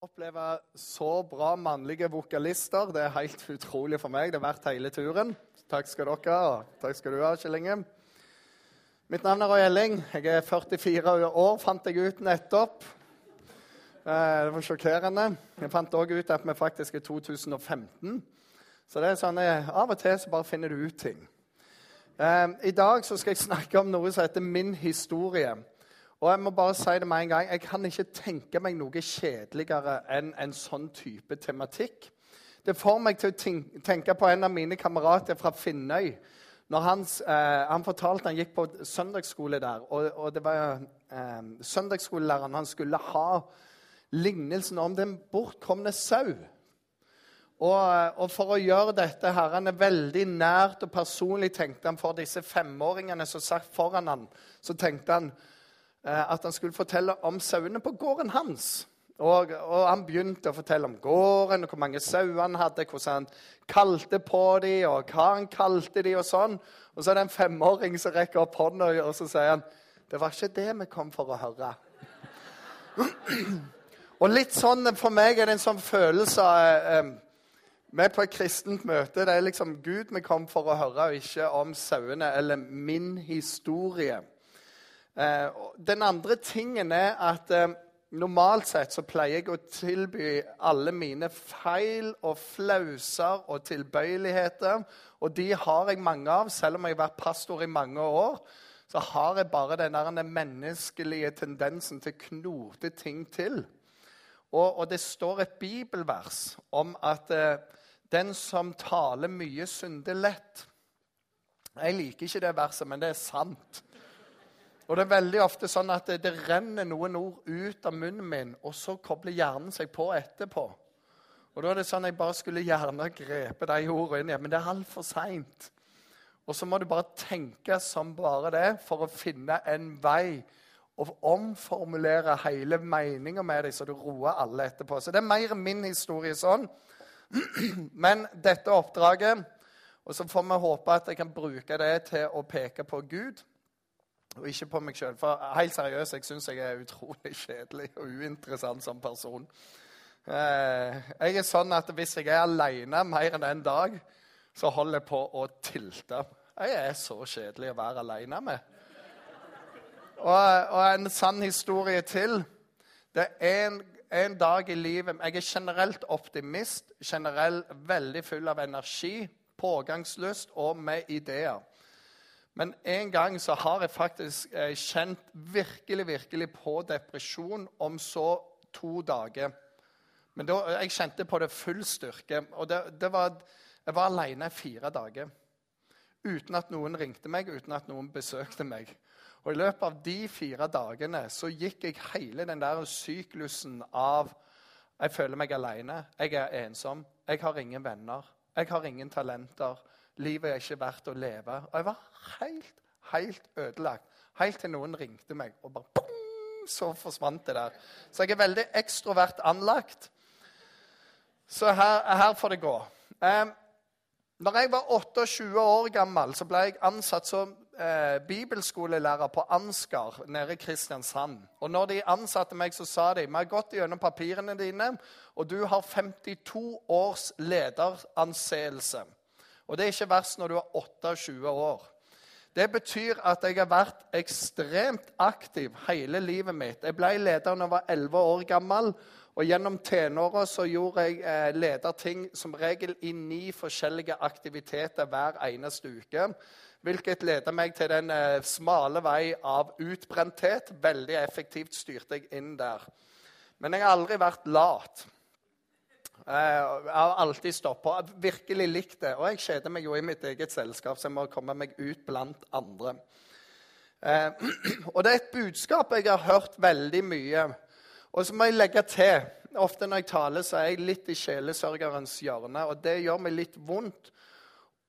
oppleve så bra mannlige vokalister. Det er helt utrolig for meg. Det er verdt hele turen. Takk skal dere ha. Takk skal du ha, Kjell Mitt navn er Roy Elling. Jeg er 44 år, fant jeg ut nettopp. Eh, det var sjokkerende. Jeg fant òg ut at vi faktisk er 2015. Så det er sånn, at av og til så bare finner du ut ting. Eh, I dag så skal jeg snakke om noe som heter min historie. Og jeg må bare si det med en gang, jeg kan ikke tenke meg noe kjedeligere enn en sånn type tematikk. Det får meg til å tenke på en av mine kamerater fra Finnøy. Når han, eh, han fortalte han gikk på søndagsskole der, og, og det var eh, søndagsskolelæreren han skulle ha lignelsen om den bortkomne sau. Og, og, for å gjøre dette her, han er veldig nært og personlig, tenkte han for disse femåringene som satt foran han, så tenkte han at han skulle fortelle om sauene på gården hans. Og, og, Han begynte å fortelle om gården, og hvor mange sauer han hadde, hvordan han kalte på dem, og hva han kalte dem, og sånn. Og så er det en femåring som rekker opp hånda, og så sier han det var ikke det vi kom for å høre. og litt sånn, For meg er det en sånn følelse av eh, Vi er på et kristent møte. Det er liksom Gud vi kom for å høre, og ikke om sauene eller min historie. Eh, den andre tingen er at eh, normalt sett så pleier jeg å tilby alle mine feil og flauser og tilbøyeligheter. Og de har jeg mange av, selv om jeg har vært pastor i mange år. Så har jeg bare den menneskelige tendensen til å knote ting til. Og, og, det står et bibelvers om at eh, den som taler mye, synder lett. Jeg liker ikke det verset, men det er sant. Og det er veldig ofte sånn at det, det, renner noen ord ut av munnen min, og så kobler hjernen seg på etterpå. Og da er det sånn at Jeg bare skulle gjerne grepet de ordene inn igjen, men det er altfor seint. Og så må du bare tenke som bare det for å finne en vei og omformulere hele meninga med deg, så du roer alle etterpå. Så det er mer min historie sånn. Men dette oppdraget Og så får vi håpe at jeg kan bruke det til å peke på Gud og ikke på meg sjøl. For helt seriøst, jeg syns jeg er utrolig kjedelig og uinteressant som person. Eh, jeg er sånn at hvis jeg er aleine mer enn en dag, så holder jeg på å tilte. Jeg er så kjedelig å være aleine med. Og, og, en sann historie til. Det er en, en dag i livet Jeg er generelt optimist, generelt veldig full av energi, pågangslyst og med ideer. Men en gang så har jeg faktisk eh, kjent virkelig, virkelig på depresjon om så to dager. Men da, jeg kjente på det full styrke. Og det, det var, jeg var alene i fire dager. Uten at noen ringte meg, uten at noen besøkte meg. Og I løpet av de fire dagene så gikk jeg hele den der syklusen av Jeg føler meg alene. Jeg er ensom. Jeg har ingen venner. Jeg har ingen talenter. Livet er ikke verdt å leve. Og jeg var helt, helt ødelagt. Helt til noen ringte meg, og bare boom, så forsvant det der. Så jeg er veldig ekstrovert anlagt. Så her, her får det gå. Um, når jeg var 28 år gammel, så ble jeg ansatt som eh, bibelskolelærer på Ansgar nede i Kristiansand. Og når de ansatte meg, så sa de vi har gått gjennom papirene dine, og du har 52 års lederanseelse. Og det er ikke verst når du er 28 år. Det betyr at jeg har vært ekstremt aktiv hele livet mitt. Jeg ble leder da jeg var 11 år gammel. Og gjennom tenåra så gjorde jeg eh, lederting som regel i ni forskjellige aktiviteter hver eneste uke. Hvilket leder meg til den eh, smale vei av utbrenthet. Veldig effektivt styrte jeg inn der. Men jeg har aldri vært lat. Eh, jeg har alltid stått på. Virkelig likt det. Og jeg kjeder meg jo i mitt eget selskap, så jeg må komme meg ut blant andre. Eh, og det er et budskap jeg har hørt veldig mye. Og så må jeg legge til Ofte når jeg taler, så er jeg litt i sjelesørgerens hjørne. Og det gjør meg litt vondt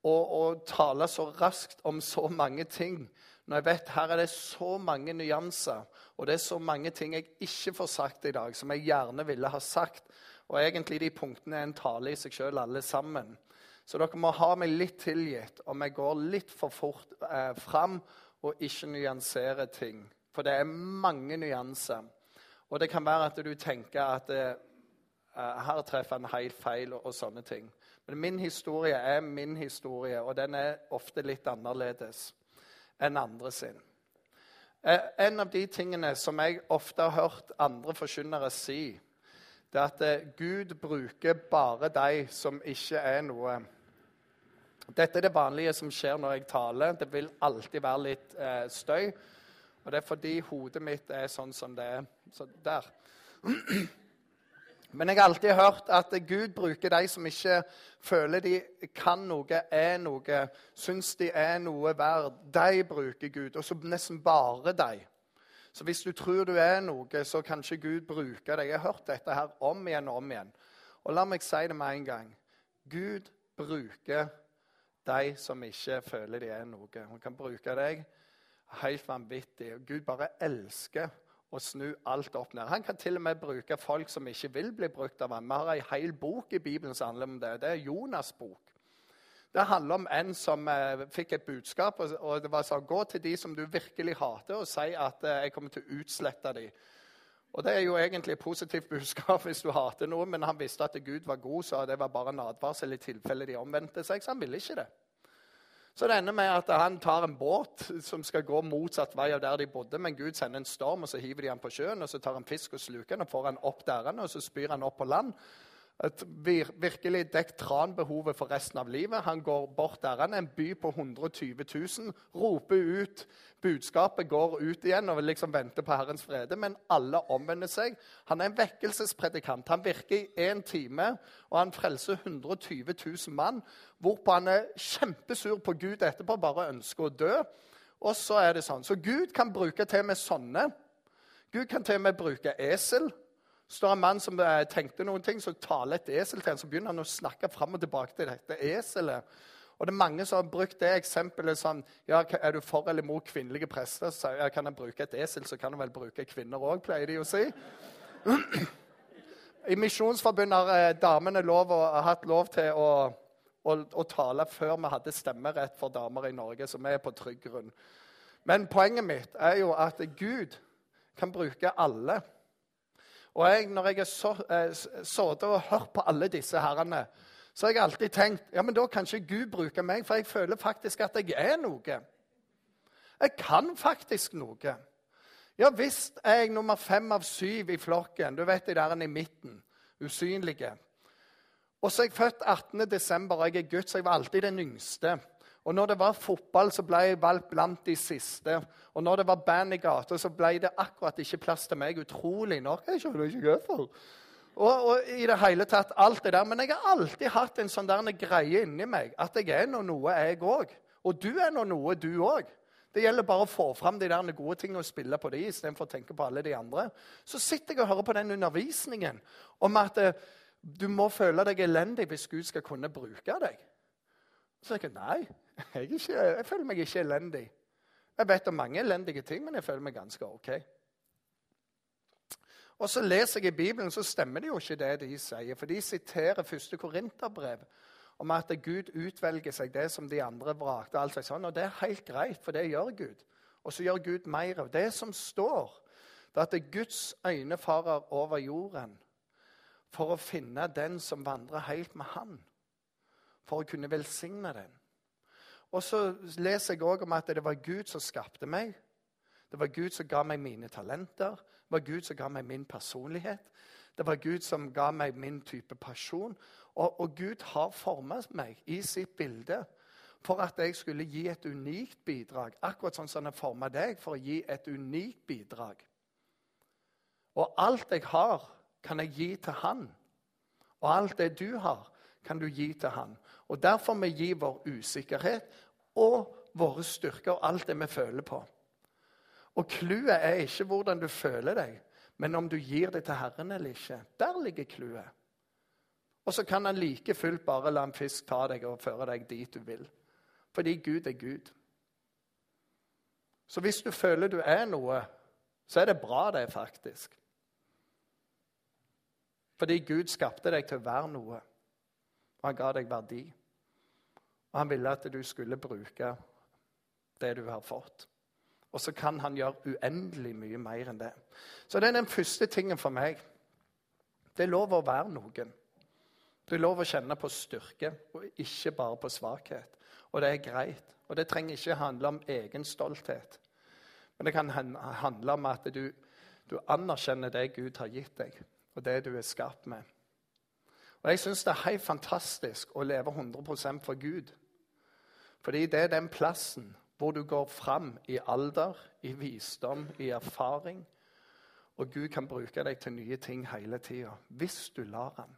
å, å tale så raskt om så mange ting. Når jeg vet her er det så mange nyanser, og det er så mange ting jeg ikke får sagt i dag, som jeg gjerne ville ha sagt. Og egentlig de punktene er en tale i seg sjøl, alle sammen. Så dere må ha meg litt tilgitt om jeg går litt for fort eh, fram og ikke nyanserer ting. For det er mange nyanser. Og det kan være at du tenker at eh, eh, her treffer en helt feil, og, og sånne ting. Men min historie er min historie, og den er ofte litt annerledes enn andre sin. Eh, en av de tingene som jeg ofte har hørt andre forkynnere si, det er at eh, Gud bruker bare de som ikke er noe Dette er det vanlige som skjer når jeg taler. Det vil alltid være litt eh, støy. Og det er fordi hodet mitt er sånn som det er. Så der. Men jeg har alltid hørt at Gud bruker de som ikke føler de kan noe, er noe, syns de er noe verd. De bruker Gud, og så nesten bare de. Så hvis du tror du er noe, så kan ikke Gud bruke deg. Jeg har hørt dette her om igjen og om igjen. Og la meg si det med en gang. Gud bruker de som ikke føler de er noe. Han kan bruke deg helt vanvittig. Gud bare elsker å snu alt opp ned. Han kan til og med bruke folk som ikke vil bli brukt av ham. Vi har en hel bok i Bibelen som handler om det. Det er Jonas' bok. Det handler om en som eh, fikk et budskap, og, og det var sånn Gå til de som du virkelig hater, og si at eh, jeg kommer til å utslette dem. Og Det er jo egentlig et positivt budskap hvis du hater noe, men han visste at Gud var god, så det var bare en advarsel i tilfelle de omvendte seg, så han ville ikke det. Så det ender med at han tar en båt som skal gå motsatt vei av der de bodde. Men Gud sender en storm, og så hiver de han på sjøen. og Så tar han fisk og sluker han, og får han opp der, og så spyr han opp på land virkelig dekket tranbehovet for resten av livet. Han går bort der han er en by på 120 000, roper ut budskapet, går ut igjen og liksom vente på Herrens frede. Men alle omvender seg. Han er en vekkelsespredikant. Han virker i én time, og han frelser 120 000 mann. Hvorpå han er kjempesur på Gud etterpå, bare ønsker å dø. Og så er det sånn. Så Gud kan bruke til med sånne. Gud kan til og med bruke esel står en mann som eh, tenkte noen ting, så taler et esel til ham. Så begynner han å snakke fram og tilbake til dette eselet. Og det er Mange som har brukt det eksempelet som ja, Er du for eller mot kvinnelige prester? Så ja, Kan han bruke et esel, så kan han vel bruke kvinner òg, pleier de å si. I Misjonsforbundet har eh, damene lov og, hatt lov til å, å, å, tale før vi hadde stemmerett for damer i Norge, så vi er på trygg grunn. Men poenget mitt er jo at Gud kan bruke alle. Og jeg, når jeg har sittet og hørt på alle disse herrene, så har jeg alltid tenkt ja, men da kan ikke Gud bruke meg, for jeg føler faktisk at jeg er noe. Jeg kan faktisk noe. Ja visst er jeg nummer fem av syv i flokken. Du vet de der i midten. Usynlige. Og så er jeg født 18.12., og jeg er gutt, så jeg var alltid den yngste. Og når det var fotball, så ble jeg valgt blant de siste. Og når det var band i gata, så ble det akkurat ikke plass til meg. Utrolig nok. Jeg skjønner ikke hvorfor. Og, og, i det hele tatt alt det der. Men jeg har alltid hatt en sånn der greie inni meg at jeg er nå noe, jeg òg. Og du er nå noe, du òg. Det gjelder bare å få fram de der gode tingene og spille på de istedenfor å tenke på alle de andre. Så sitter jeg og hører på den undervisningen om at eh, du må føle deg elendig hvis Gud skal kunne bruke deg. Så jeg nei, jeg, ikke, jeg, føler meg ikke elendig. Jeg vet om mange elendige ting, men jeg føler meg ganske OK. Og så leser jeg i Bibelen, så stemmer det jo ikke det de sier. For de siterer første Korinterbrev om at Gud utvelger seg det som de andre vrakte. Alt sånn, og det er helt greit, for det gjør Gud. Og så gjør Gud mer av det som står. Det er at det er Guds øyne farer over jorden for å finne den som vandrer helt med Han. For å kunne velsigne den. Og så leser jeg òg om at det var Gud som skapte meg. Det var Gud som ga meg mine talenter. Det var Gud som ga meg min personlighet. Det var Gud som ga meg min type pasjon. Og, og Gud har formet meg i sitt bilde for at jeg skulle gi et unikt bidrag. Akkurat sånn som han har formet deg for å gi et unikt bidrag. Og alt jeg har, kan jeg gi til han. Og alt det du har, kan du gi til han. Og Derfor vi gir vår usikkerhet og våre styrker og alt det vi føler på. Og Clouet er ikke hvordan du føler deg, men om du gir det til Herren eller ikke. Der ligger clouet. Og så kan han like fullt bare la en fisk ta deg og føre deg dit du vil. Fordi Gud er Gud. Så hvis du føler du er noe, så er det bra, det, faktisk. Fordi Gud skapte deg til å være noe, og han ga deg verdi. Og han ville at du skulle bruke det du har fått. Og så kan han gjøre uendelig mye mer enn det. Så det er den første tingen for meg. Det er lov å være noen. Det er lov å kjenne på styrke, og ikke bare på svakhet. Og det er greit. Og det trenger ikke handle om egen stolthet. Men det kan handle om at du, du anerkjenner det Gud har gitt deg, og det du er skapt med. Og Jeg syns det er helt fantastisk å leve 100% for Gud. Fordi det er den plassen hvor du går fram i alder, i visdom, i erfaring. Og Gud kan bruke deg til nye ting hele tida, hvis du lar ham.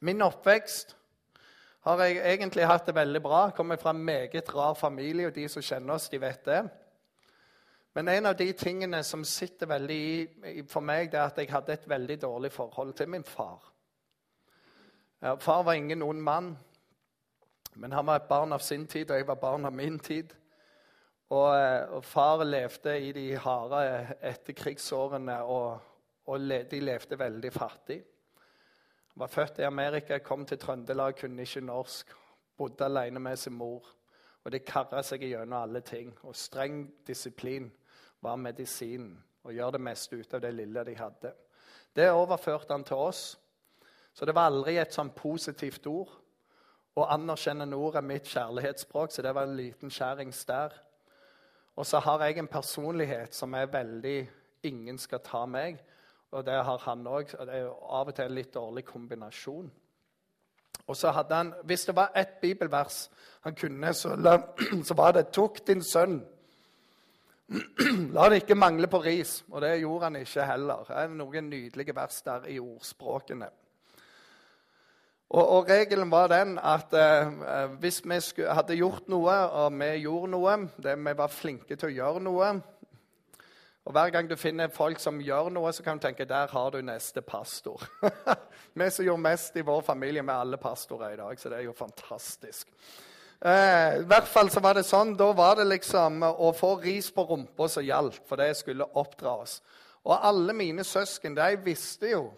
Min oppvekst har jeg egentlig hatt det veldig bra. Kommer fra en meget rar familie, og de som kjenner oss, de vet det. Men en av de tingene som sitter veldig i for meg, det er at jeg hadde et veldig dårlig forhold til min far. Far var ingen ond mann, men han var et barn av sin tid, og jeg var barn av min tid. Og, eh, og far levde i de harde etterkrigsårene, og, og de levde veldig fattig. Han var født i Amerika, kom til Trøndelag, kunne ikke norsk. Bodde alene med sin mor. Og de kara seg gjennom alle ting. Og streng disiplin var medisinen. Og gjør det meste ut av det lille de hadde. Det overførte han til oss. Så det var aldri et sånn positivt ord. Og anerkjenne ord er mitt kjærlighetsspråk, så det var en liten skjærings der. Og så har jeg en personlighet som er veldig Ingen skal ta meg. Og det har han òg. Det er jo av og til en litt dårlig kombinasjon. Og så hadde han, Hvis det var ett bibelvers han kunne, så, så var det 'Tok din sønn'. La det ikke mangle på ris. Og det gjorde han ikke heller. Det er noen nydelige vers der i ordspråkene. Og, og regelen var den at eh, hvis vi skulle, hadde gjort noe, og vi gjorde noe, det vi var flinke til å gjøre noe og Hver gang du finner folk som gjør noe, så kan du tenke der har du neste pastor. vi som gjorde mest i vår familie med alle pastorer i dag, så det er jo fantastisk. Eh, I hvert fall så var det sånn, Da var det liksom å få ris på rumpa som gjaldt, for det skulle oppdra oss. Og alle mine søsken de visste jo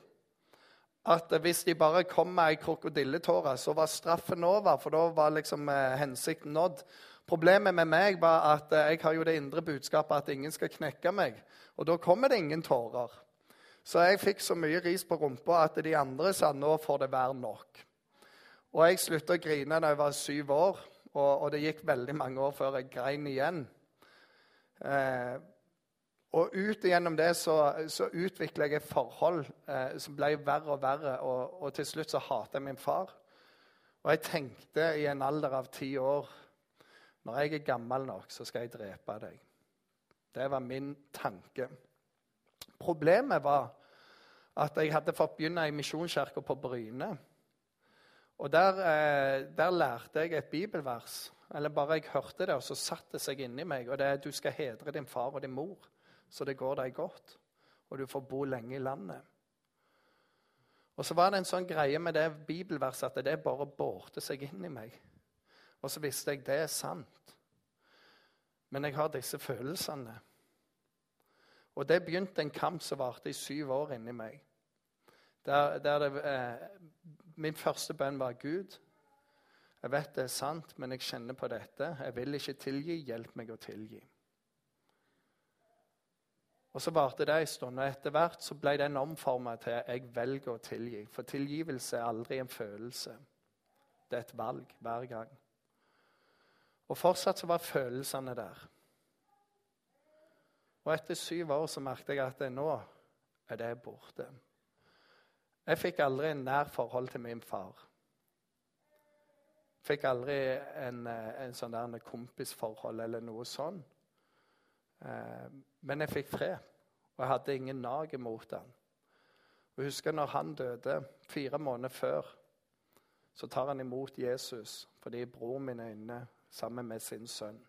at hvis de bare kom med ei krokodilletåre, så var straffen over, for da var liksom eh, hensikten nådd. Problemet med meg var at eh, jeg har jo det indre budskapet at ingen skal knekke meg. Og da kommer det ingen tårer. Så jeg fikk så mye ris på rumpa at de andre sa nå får det være nok. Og jeg slutta å grine da jeg var syv år, og, og, det gikk veldig mange år før jeg grein igjen. Eh, og ut igjennom det så, så utvikla jeg et forhold eh, som ble verre og verre, og, og til slutt så hata jeg min far. Og jeg tenkte i en alder av ti år når jeg er gammel nok, så skal jeg drepe deg. Det var min tanke. Problemet var at jeg hadde fått begynne i Misjonskirka på Bryne. Og der, eh, der, lærte jeg et bibelvers. Eller bare jeg hørte det, og så satte det seg inni meg. Og det er du skal hedre din far og din mor, så det går deg godt. Og du får bo lenge i landet. Og så var det en sånn greie med det bibelverset at det bare bårte seg inn i meg. Og så visste jeg det er sant. Men jeg har disse følelsene. Og det begynte en kamp som varte i syv år inni meg. Der, der det, eh, min første bønn var Gud. Jeg vet det er sant, men jeg kjenner på dette. Jeg vil ikke tilgi. Hjelp meg å tilgi. Og Så varte det en stund, og etter hvert så ble den omforma til jeg velger å tilgi. For tilgivelse er aldri en følelse. Det er et valg hver gang. Og fortsatt så var følelsene der. Og etter syv år så merket jeg at nå er det borte. Jeg fikk aldri en nær forhold til min far. Fikk aldri en, en sånn der kompisforhold eller noe sånn. Eh, men jeg fikk fred, og jeg hadde ingen nag imot han. Og jeg husker når han døde, fire måneder før, så tar han imot Jesus fordi broren min er inne sammen med sin sønn.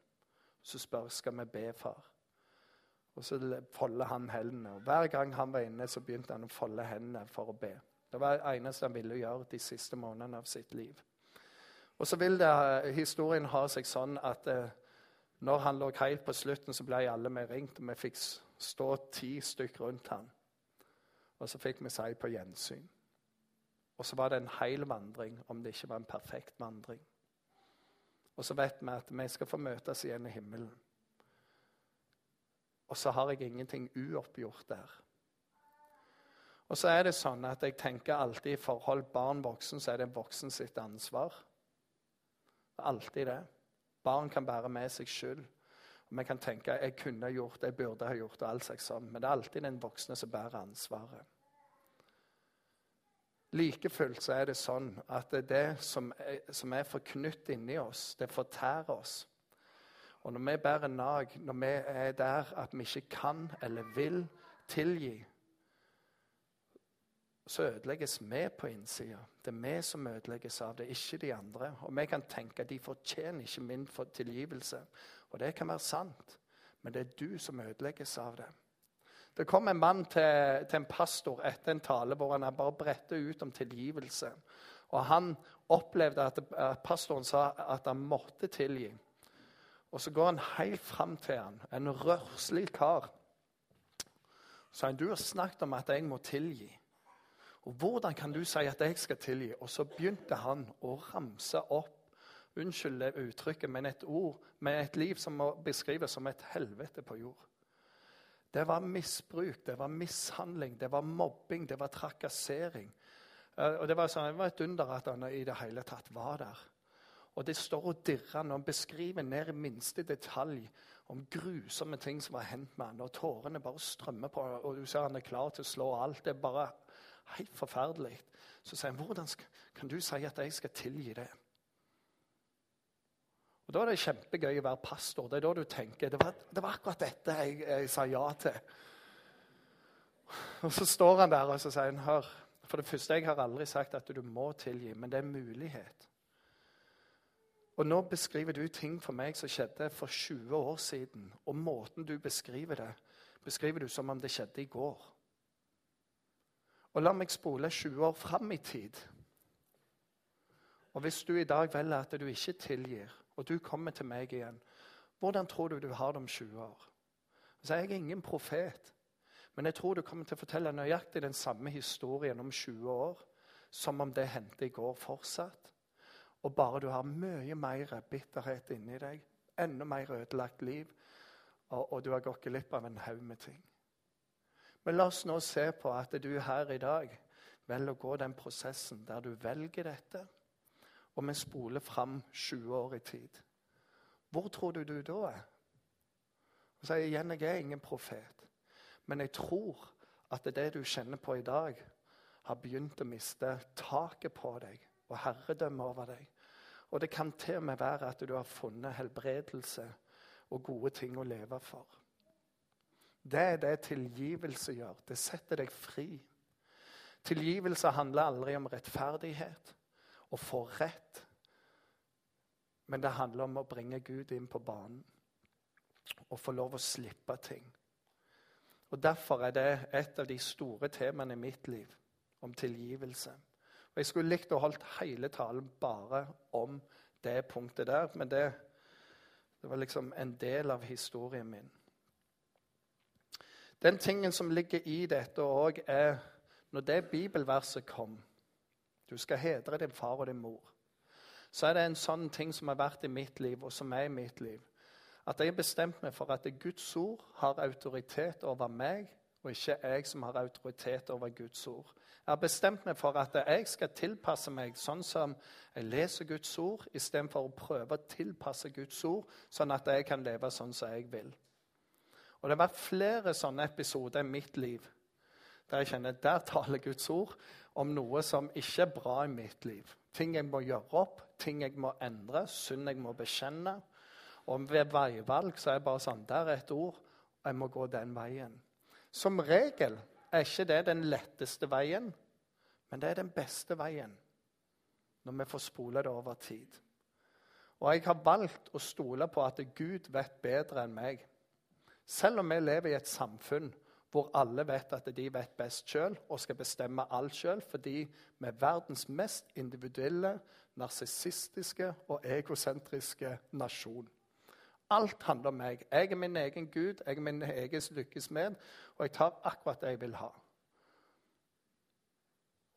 Så spør skal vi be, far. Og så folder han hendene. Og Hver gang han var inne, så begynte han å folde hendene for å be. Det var det eneste han ville gjøre de siste månedene av sitt liv. Og så vil det, historien ha seg sånn at eh, når han lå helt på slutten, så ble alle vi ringt, og vi fikk stå ti stykker rundt han. Og så fikk vi si på gjensyn. Og så var det en hel vandring, om det ikke var en perfekt vandring. Og så vet vi at vi skal få møtes igjen i himmelen. Og så har jeg ingenting uoppgjort der. Og så er det sånn at jeg tenker alltid i forhold barn-voksen, så er det voksen sitt ansvar. Alltid det. Barn kan bære med seg skyld. Vi kan tenke jeg kunne gjort det, jeg burde ha gjort det. alt slags sånn. Men det er alltid den voksne som bærer ansvaret. Like fullt så er det sånn at det, det som er, som er forknytt inni oss, det fortærer oss. Og når vi bærer nag, når vi er der at vi ikke kan eller vil tilgi, så ødelegges vi på innsida. Det er vi som ødelegges av det, ikke de andre. Og vi kan tenke at de fortjener ikke min tilgivelse. Og det kan være sant, men det er du som ødelegges av det. Det kom en mann til, til en pastor etter en tale hvor han bare brettet ut om tilgivelse. Og han opplevde at, at pastoren sa at han måtte tilgi. Og så går han helt fram til han, en rørslig kar. Så han, du har snakket om at jeg må tilgi. Og Hvordan kan du si at jeg skal tilgi? Og så begynte han å ramse opp Unnskyld uttrykket, men et ord med et liv som må beskrives som et helvete på jord. Det var misbruk, det var mishandling, det var mobbing, det var trakassering. Eh, og Det var, sånn, det var et under at han i det hele tatt var der. Og Det står og dirrer når han beskriver ned i minste detalj om grusomme ting som var hendt med han, og Tårene bare strømmer på, og du ser han er klar til å slå alt. Det er bare helt forferdelig. Så sier han, 'Hvordan kan du si at jeg skal tilgi det?' Og Da er det kjempegøy å være pastor. Det er da du tenker det var, det var akkurat dette jeg, jeg, sa ja til. Og Så står han der og så sier han, hør, for det første, jeg har aldri sagt at du må tilgi, men det er en mulighet. Og Nå beskriver du ting for meg som skjedde for 20 år siden. Og måten du beskriver det, beskriver du som om det skjedde i går. Og la meg spole 20 år fram i tid. Og Hvis du i dag velger at du ikke tilgir, og du kommer til meg igjen, hvordan tror du du har det om 20 år? Så Jeg er ingen profet, men jeg tror du kommer til å fortelle nøyaktig den samme historien om 20 år som om det hendte i går fortsatt. Og bare du har mye mer bitterhet inni deg, enda mer ødelagt liv, og, og du har gått glipp av en haug med ting. Men la oss nå se på at du her i dag velger å gå den prosessen der du velger dette, og vi spoler fram 20 år i tid. Hvor tror du du da er? Og så igjen, Jeg er ingen profet, men jeg tror at det du kjenner på i dag, har begynt å miste taket på deg og herredømme over deg. Og det kan til og med være at du har funnet helbredelse og gode ting å leve for. Det er det tilgivelse gjør. Det setter deg fri. Tilgivelse handler aldri om rettferdighet og få rett. Men det handler om å bringe Gud inn på banen og få lov å slippe ting. Og Derfor er det et av de store temaene i mitt liv, om tilgivelse. Og Jeg skulle likt å holdt hele talen bare om det punktet der, men det, det var liksom en del av historien min. Den tingen som ligger i dette òg, er når det bibelverset kom Du skal hedre din far og din mor. Så er det en sånn ting som har vært i mitt liv, og som er i mitt liv. At jeg har bestemt meg for at Guds ord har autoritet over meg, og ikke jeg som har autoritet over Guds ord. Jeg har bestemt meg for at jeg skal tilpasse meg sånn som jeg leser Guds ord, istedenfor å prøve å tilpasse Guds ord, sånn at jeg kan leve sånn som jeg vil. Og Det har vært flere sånne episoder i mitt liv der jeg kjenner der taler Guds ord om noe som ikke er bra i mitt liv. Ting jeg må gjøre opp, ting jeg må endre, synd jeg må bekjenne. Og ved veivalg så er det bare sånn Der er et ord, og jeg må gå den veien. Som regel er ikke det den letteste veien, men det er den beste veien når vi får spole det over tid. Og jeg har valgt å stole på at Gud vet bedre enn meg. Selv om vi lever i et samfunn hvor alle vet at de vet best sjøl og skal bestemme alt sjøl, fordi vi er verdens mest individuelle, narsissistiske og egosentriske nasjon. Alt handler om meg. Jeg er min egen gud, jeg er min egen lykkes med, og jeg tar akkurat det jeg vil ha.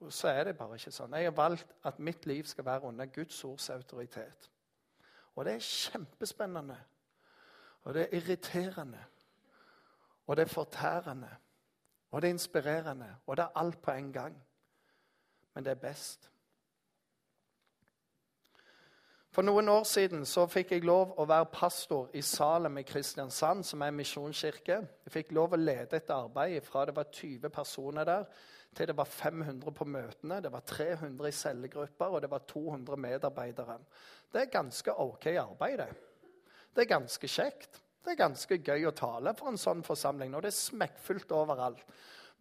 Og Så er det bare ikke sånn. Jeg har valgt at mitt liv skal være under Guds ords autoritet. Og det er kjempespennende. Og det er irriterende. Og det er fortærende. Og det er inspirerende, og det er alt på en gang. Men det er best. For noen år siden så fikk jeg lov å være pastor i Salem i Kristiansand, som er en misjonskirke. Jeg fikk lov å lede et arbeid fra det var 20 personer der, til det var 500 på møtene. Det var 300 i cellegrupper, og det var 200 medarbeidere. Det er ganske OK arbeid, det. Det er ganske kjekt. Det er ganske gøy å tale for en sånn forsamling når det er smekkfullt overalt.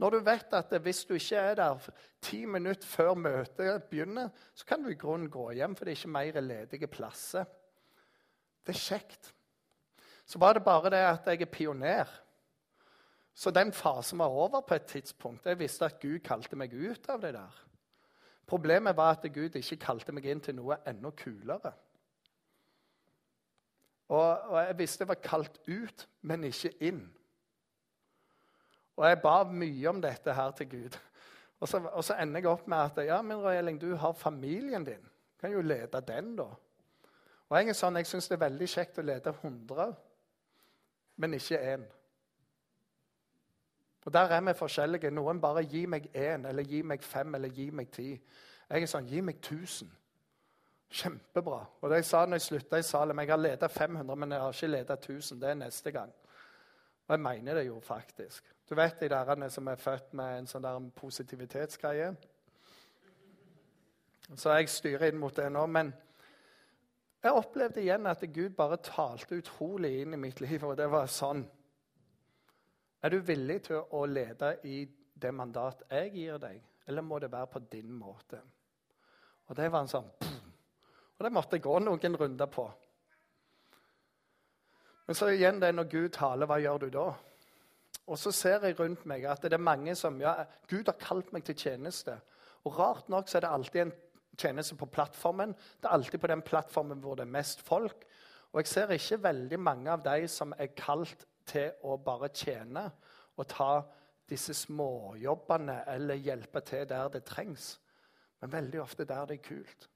Når du vet at hvis du ikke er der ti minutter før møtet begynner, så kan du i grunnen gå hjem, for det er ikke mer ledige plasser. Det er kjekt. Så var det bare det at jeg er pioner. Så den fasen var over på et tidspunkt. Jeg visste at Gud kalte meg ut av det der. Problemet var at Gud ikke kalte meg inn til noe enda kulere. Og, og jeg visste jeg var kalt ut, men ikke inn. Og jeg ba mye om dette her til Gud. Og så, og så ender jeg opp med at ja, men Røyling, du har familien din. Du kan jo lede den, da. Og Jeg er sånn, jeg syns det er veldig kjekt å lede 100, men ikke én. Og Der er vi forskjellige. Noen bare gir meg én, eller gir meg fem, eller gir meg ti. Jeg er sånn gi meg 1000. Kjempebra. Og det jeg sa når jeg slutta i Salem, jeg har ledet 500, men jeg har ikke ledet 1000. Det er neste gang. Og jeg mener det jo faktisk. Du vet de der som er født med en sånn der positivitetsgreie? Så jeg styrer inn mot det nå. Men jeg opplevde igjen at Gud bare talte utrolig inn i mitt liv, og det var sånn Er du villig til å lede i det mandat jeg gir deg, eller må det være på din måte? Og det var en sånn Og det måtte jeg gå noen runder på. Men så igjen det når Gud taler, hva gjør du da? Og så ser jeg rundt meg at det er mange som ja, Gud har kalt meg til tjeneste. Og rart nok så er det alltid en tjeneste på plattformen. Det er alltid på den plattformen hvor det er mest folk. Og jeg ser ikke veldig mange av de som er kalt til å bare tjene og ta disse småjobbene eller hjelpe til der det trengs. Men veldig ofte der det er kult.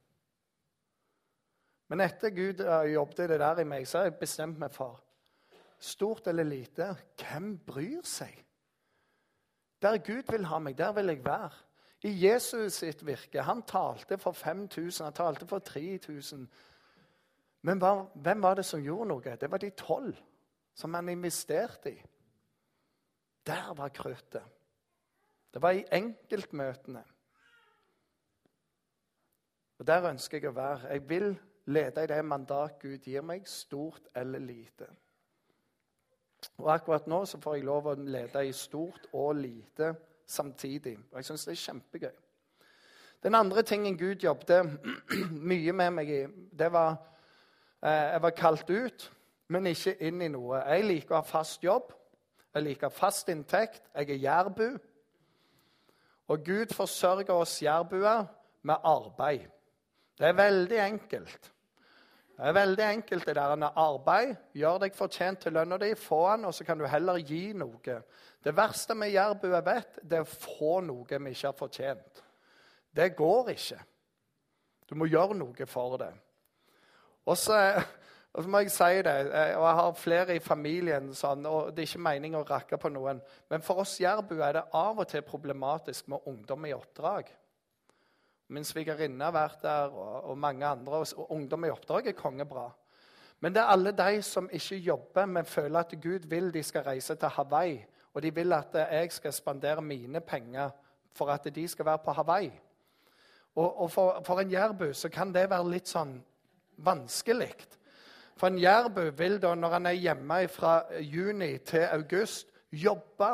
Men etter Gud jobbet det der i meg, så har jeg bestemt meg for stort eller lite, hvem bryr seg? Der Gud vil ha meg, der vil jeg være. I Jesus sitt virke. Han talte for 5000, han talte for 3000. Men hvem var det som gjorde noe? Det var de tolv som han investerte i. Der var kruttet. Det var i enkeltmøtene. Og Der ønsker jeg å være. Jeg vil lede i det mandat Gud gir meg, stort eller lite. Og akkurat nå så får jeg lov å lede i stort og lite samtidig. Og jeg syns det er kjempegøy. Den andre tingen Gud jobbet mye med meg i, det var eh, Jeg var kalt ut, men ikke inn i noe. Jeg liker å ha fast jobb. Jeg liker fast inntekt. Jeg er jærbu. Og Gud forsørger oss jærbuer med arbeid. Det er veldig enkelt. Det er veldig enkelt. det der. Arbeid, gjør deg fortjent til lønna di, få den, og så kan du heller gi noe. Det verste med jærbuer vet, det er å få noe vi ikke har fortjent. Det går ikke. Du må gjøre noe for det. Og så, og så må jeg si det, og jeg har flere i familien, sånn, og det er ikke meningen å rakke på noen, men for oss jærbuer er det av og til problematisk med ungdom i oppdrag. Min svigerinne har vært der, og, og mange andre. Og, og ungdom i oppdrag er kongebra. Men det er alle de som ikke jobber, men føler at Gud vil de skal reise til Hawaii. Og de vil at jeg skal spandere mine penger for at de skal være på Hawaii. Og, og for, for, en jærbu så kan det være litt sånn vanskelig. For en jærbu vil da, når han er hjemme fra juni til august, jobbe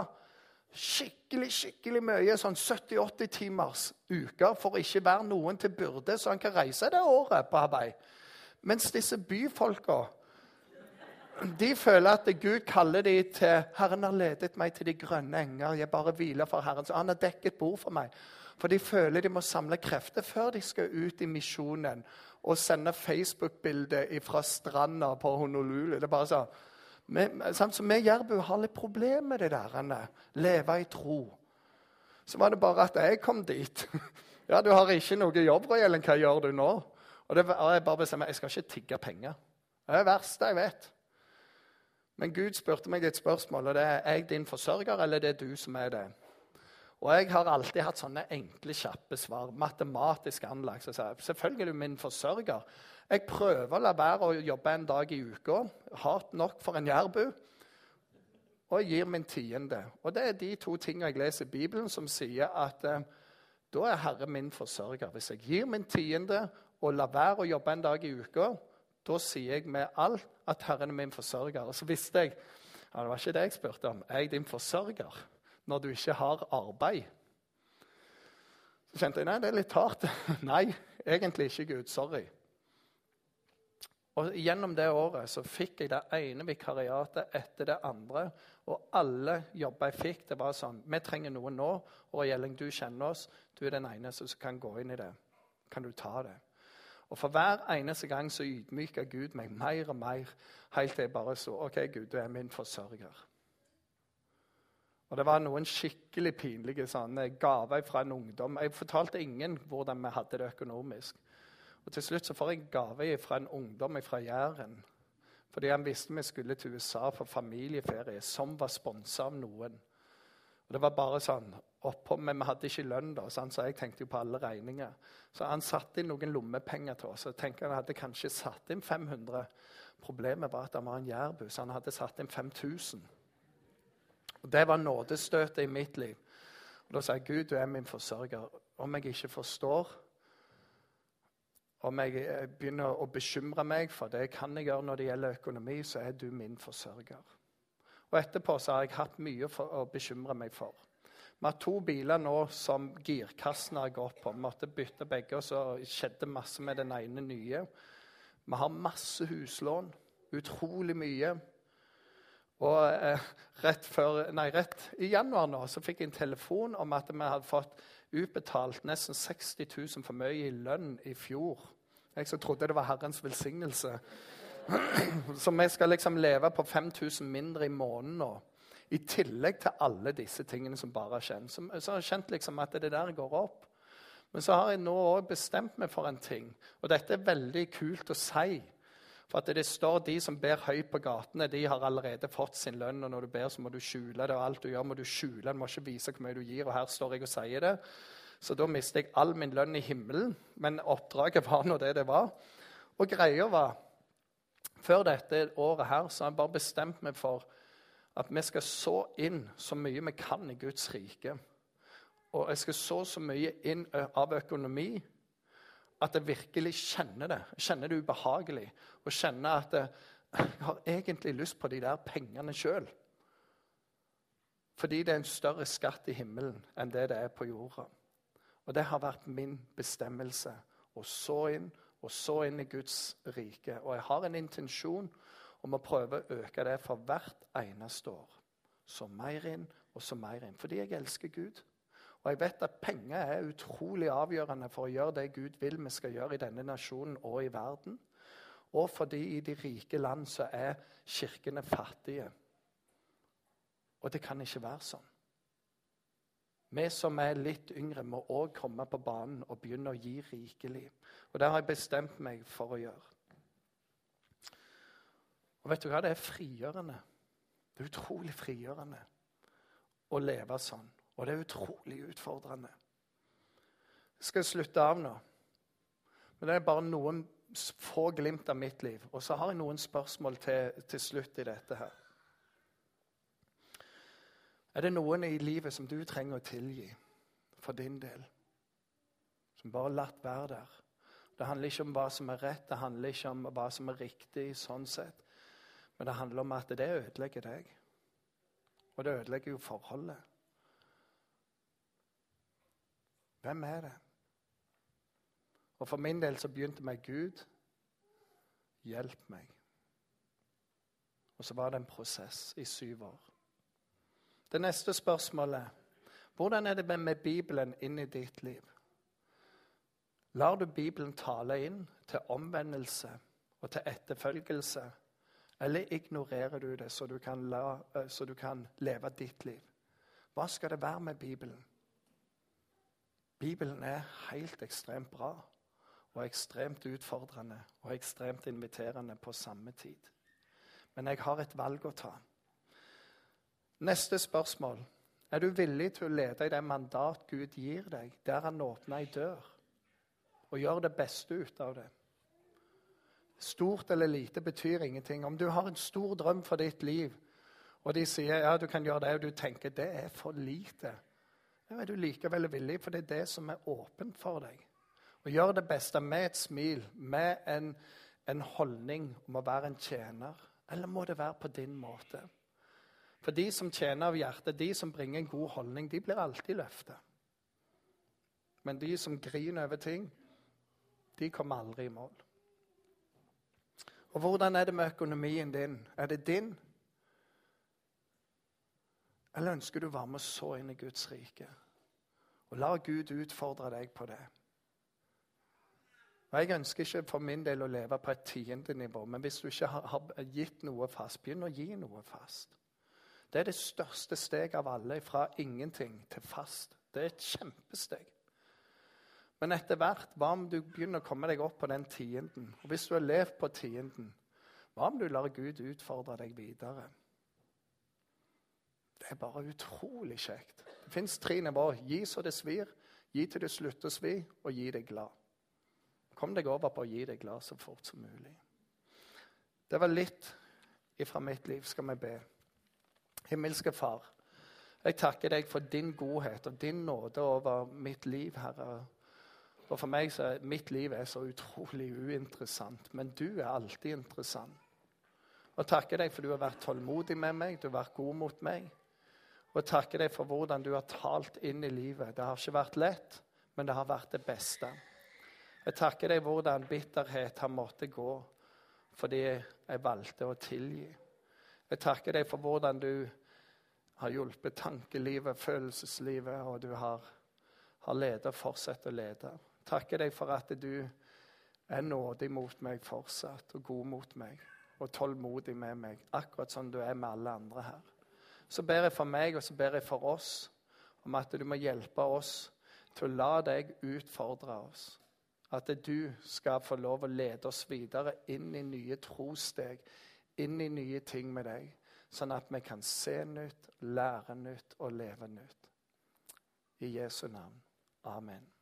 skikkelig skikkelig mye, sånn 70-80 timers uker, for å ikke være noen til byrde, så han kan reise det året på Hawaii. Mens disse byfolka de føler at Gud kaller dem til 'Herren har ledet meg til de grønne enger.' 'Jeg bare hviler for Herren.' Så han har dekket bord for meg. For de føler de må samle krefter før de skal ut i misjonen og sende Facebook-bilde fra stranda på Honolulu. Det er bare sånn vi, så vi jærbu har litt problemer med det der. Leve i tro. Så var det bare at jeg kom dit. Ja, du har ikke noe jobb, Royelen. Hva gjør du nå? Og, det, og jeg bare bestemmer jeg skal ikke tigge penger. Det er det verste jeg vet. Men Gud spurte meg et spørsmål, og det er er jeg din forsørger, eller det er du som er det. Og jeg har alltid hatt sånne enkle, kjappe svar. Matematisk anlagt. Så jeg, selvfølgelig er du min forsørger. Jeg prøver å la være å jobbe en dag i uka. Hardt nok for en jærbu. Og jeg gir min tiende. Og det er de to tingene jeg leser i Bibelen som sier at eh, da er Herre min forsørger. Hvis jeg gir min tiende og lar være å jobbe en dag i uka, da sier jeg med alt at Herren er min forsørger. Og så visste jeg ja, Det var ikke det jeg spurte om. Er jeg din forsørger når du ikke har arbeid? Så kjente jeg nei, det er litt hardt. nei, egentlig ikke, Gud. Sorry. Og Gjennom det året så fikk jeg det ene vikariatet etter det andre. Og alle jobber jeg fikk, det var sånn Vi trenger noe nå. Og Gjelling, du kjenner oss. Du er den eneste som kan gå inn i det. Kan du ta det? Og For hver eneste gang så ydmyker Gud meg mer og mer, helt til jeg bare så OK, Gud, du er min forsørger. Og Det var noen skikkelig pinlige sånne gaver fra en ungdom. Jeg fortalte ingen hvordan vi hadde det økonomisk. Og Til slutt så får jeg gave fra en ungdom fra Jæren. Fordi han visste vi skulle til USA for familieferie, som var sponsa av noen. Og det var bare sånn, oppå, Men vi hadde ikke lønn, da, så jeg tenkte jo på alle regninger. Så han satte inn noen lommepenger til oss. og tenkte Han hadde kanskje satt inn 500. Problemet var at han var en jærbu, så han hadde satt inn 5000. Og Det var nådestøtet i mitt liv. Og Da sa jeg Gud, du er min forsørger. Om jeg ikke forstår, om jeg eh, begynner å bekymre meg for det jeg kan gjøre når det gjelder økonomi, så er du min forsørger. Og Etterpå så har jeg hatt mye å bekymre meg for. Vi har to biler nå som girkassen har gått på. Vi måtte bytte begge, og så skjedde masse med den ene nye. Vi har masse huslån. Utrolig mye. Og eh, rett, før, nei, rett i januar nå så fikk jeg en telefon om at vi hadde fått utbetalt nesten 60 000 for mye i lønn i fjor. Jeg som trodde det var Herrens velsignelse. Så vi skal liksom leve på 5000 mindre i måneden nå. I tillegg til alle disse tingene som bare har kjent. Så, så har jeg kjent liksom at det der går opp. Men så har jeg nå òg bestemt meg for en ting. Og dette er veldig kult å si. For at det står de som ber høyt på gatene, de har allerede fått sin lønn. Og når du ber, så må du skjule det. Og alt du gjør, må du skjule. Du må ikke vise hvor mye du gir. Og her står jeg og sier det. Så da mister jeg all min lønn i himmelen. Men oppdraget var nå det det var. Og greia var Før dette året her så har jeg bare bestemt meg for at vi skal så inn så mye vi kan i Guds rike. Og jeg skal så så mye inn av økonomi at jeg virkelig kjenner det. Jeg kjenner det ubehagelig. Og kjenner at jeg har egentlig lyst på de der pengene sjøl. Fordi det er en større skatt i himmelen enn det det er på jorda. Og det har vært min bestemmelse. Å så inn og så inn i Guds rike. Og jeg har en intensjon om å prøve å øke det for hvert eneste år. Så mer inn og så mer inn. Fordi jeg elsker Gud. Og jeg vet at penger er utrolig avgjørende for å gjøre det Gud vil vi skal gjøre i denne nasjonen og i verden. Og fordi i de rike land så er kirkene fattige. Og det kan ikke være sånn. Vi som er litt yngre, må òg komme på banen og begynne å gi rikelig. Og det har jeg bestemt meg for å gjøre. Og vet du hva? Det er frigjørende. Det er utrolig frigjørende å leve sånn. Og det er utrolig utfordrende. Jeg skal slutte av nå. Men det er bare noen få glimt av mitt liv. Og så har jeg noen spørsmål til, til slutt i dette her. Er det noen i livet som du trenger å tilgi for din del? Som bare latt være der? Det handler ikke om hva som er rett, det handler ikke om hva som er riktig. sånn sett. Men det handler om at det ødelegger deg. Og det ødelegger jo forholdet. Hvem er det? Og For min del så begynte med Gud. Hjelp meg. Og så var det en prosess i syv år. Det neste spørsmålet hvordan er det med Bibelen inn i ditt liv? Lar du Bibelen tale inn til omvendelse og til etterfølgelse? Eller ignorerer du det så du kan, la, eh, så du kan leve ditt liv? Hva skal det være med Bibelen? Bibelen er helt ekstremt bra og ekstremt utfordrende og ekstremt inviterende på samme tid. Men jeg har et valg å ta. Neste spørsmål Er du villig til å lede i det mandat Gud gir deg, der han åpner ei dør, og gjør det beste ut av det? Stort eller lite betyr ingenting. Om du har en stor drøm for ditt liv, og de sier ja, du kan gjøre det, og du tenker det er for lite, da er du likevel villig, for det er det som er åpent for deg. Og gjør det beste med et smil, med en, en holdning om å være en tjener. Eller må det være på din måte? For de som tjener av hjertet, de som bringer en god holdning, de blir alltid løftet. Men de som griner over ting, de kommer aldri i mål. Og hvordan er det med økonomien din? Er det din? Eller ønsker du å være med så inn i Guds rike? Og la Gud utfordre deg på det. Og Jeg ønsker ikke for min del å leve på et tiendenivå, men hvis du ikke har gitt noe fast, begynn å gi noe fast. Det er det største steget av alle, fra ingenting til fast. Det er et kjempesteg. Men etter hvert, hva om du begynner å komme deg opp på den tienden? Og hvis du har levd på tienden, hva om du lar Gud utfordre deg videre? Det er bare utrolig kjekt. Det fins tre nivåer. Gi så det svir, gi til det slutter å svi, og gi deg glad. Kom deg over på å gi deg glad så fort som mulig. Det var litt ifra mitt liv. Skal vi be. Himmelske Far, jeg takker deg for din godhet og din nåde over mitt liv, Herre. Og For meg så er mitt liv er så utrolig uinteressant, men du er alltid interessant. Og takker deg for du har vært tålmodig med meg, du har vært god mot meg. Og takker deg for hvordan du har talt inn i livet. Det har ikke vært lett, men det har vært det beste. Jeg takker deg hvordan bitterhet har måttet gå fordi jeg valgte å tilgi. Jeg takker deg for hvordan du har hjulpet tankelivet, følelseslivet, og du har, har ledet og fortsatt å lede. Takker deg for at du er nådig mot meg fortsatt, og god mot meg, og tålmodig med meg, akkurat som du er med alle andre her. Så ber jeg for meg, og så ber jeg for oss, om at du må hjelpe oss til å la deg utfordre oss. At du skal få lov å lede oss videre inn i nye trossteg, inn i nye ting med deg, sånn at vi kan se nytt, lære nytt og leve nytt. I Jesu navn. Amen.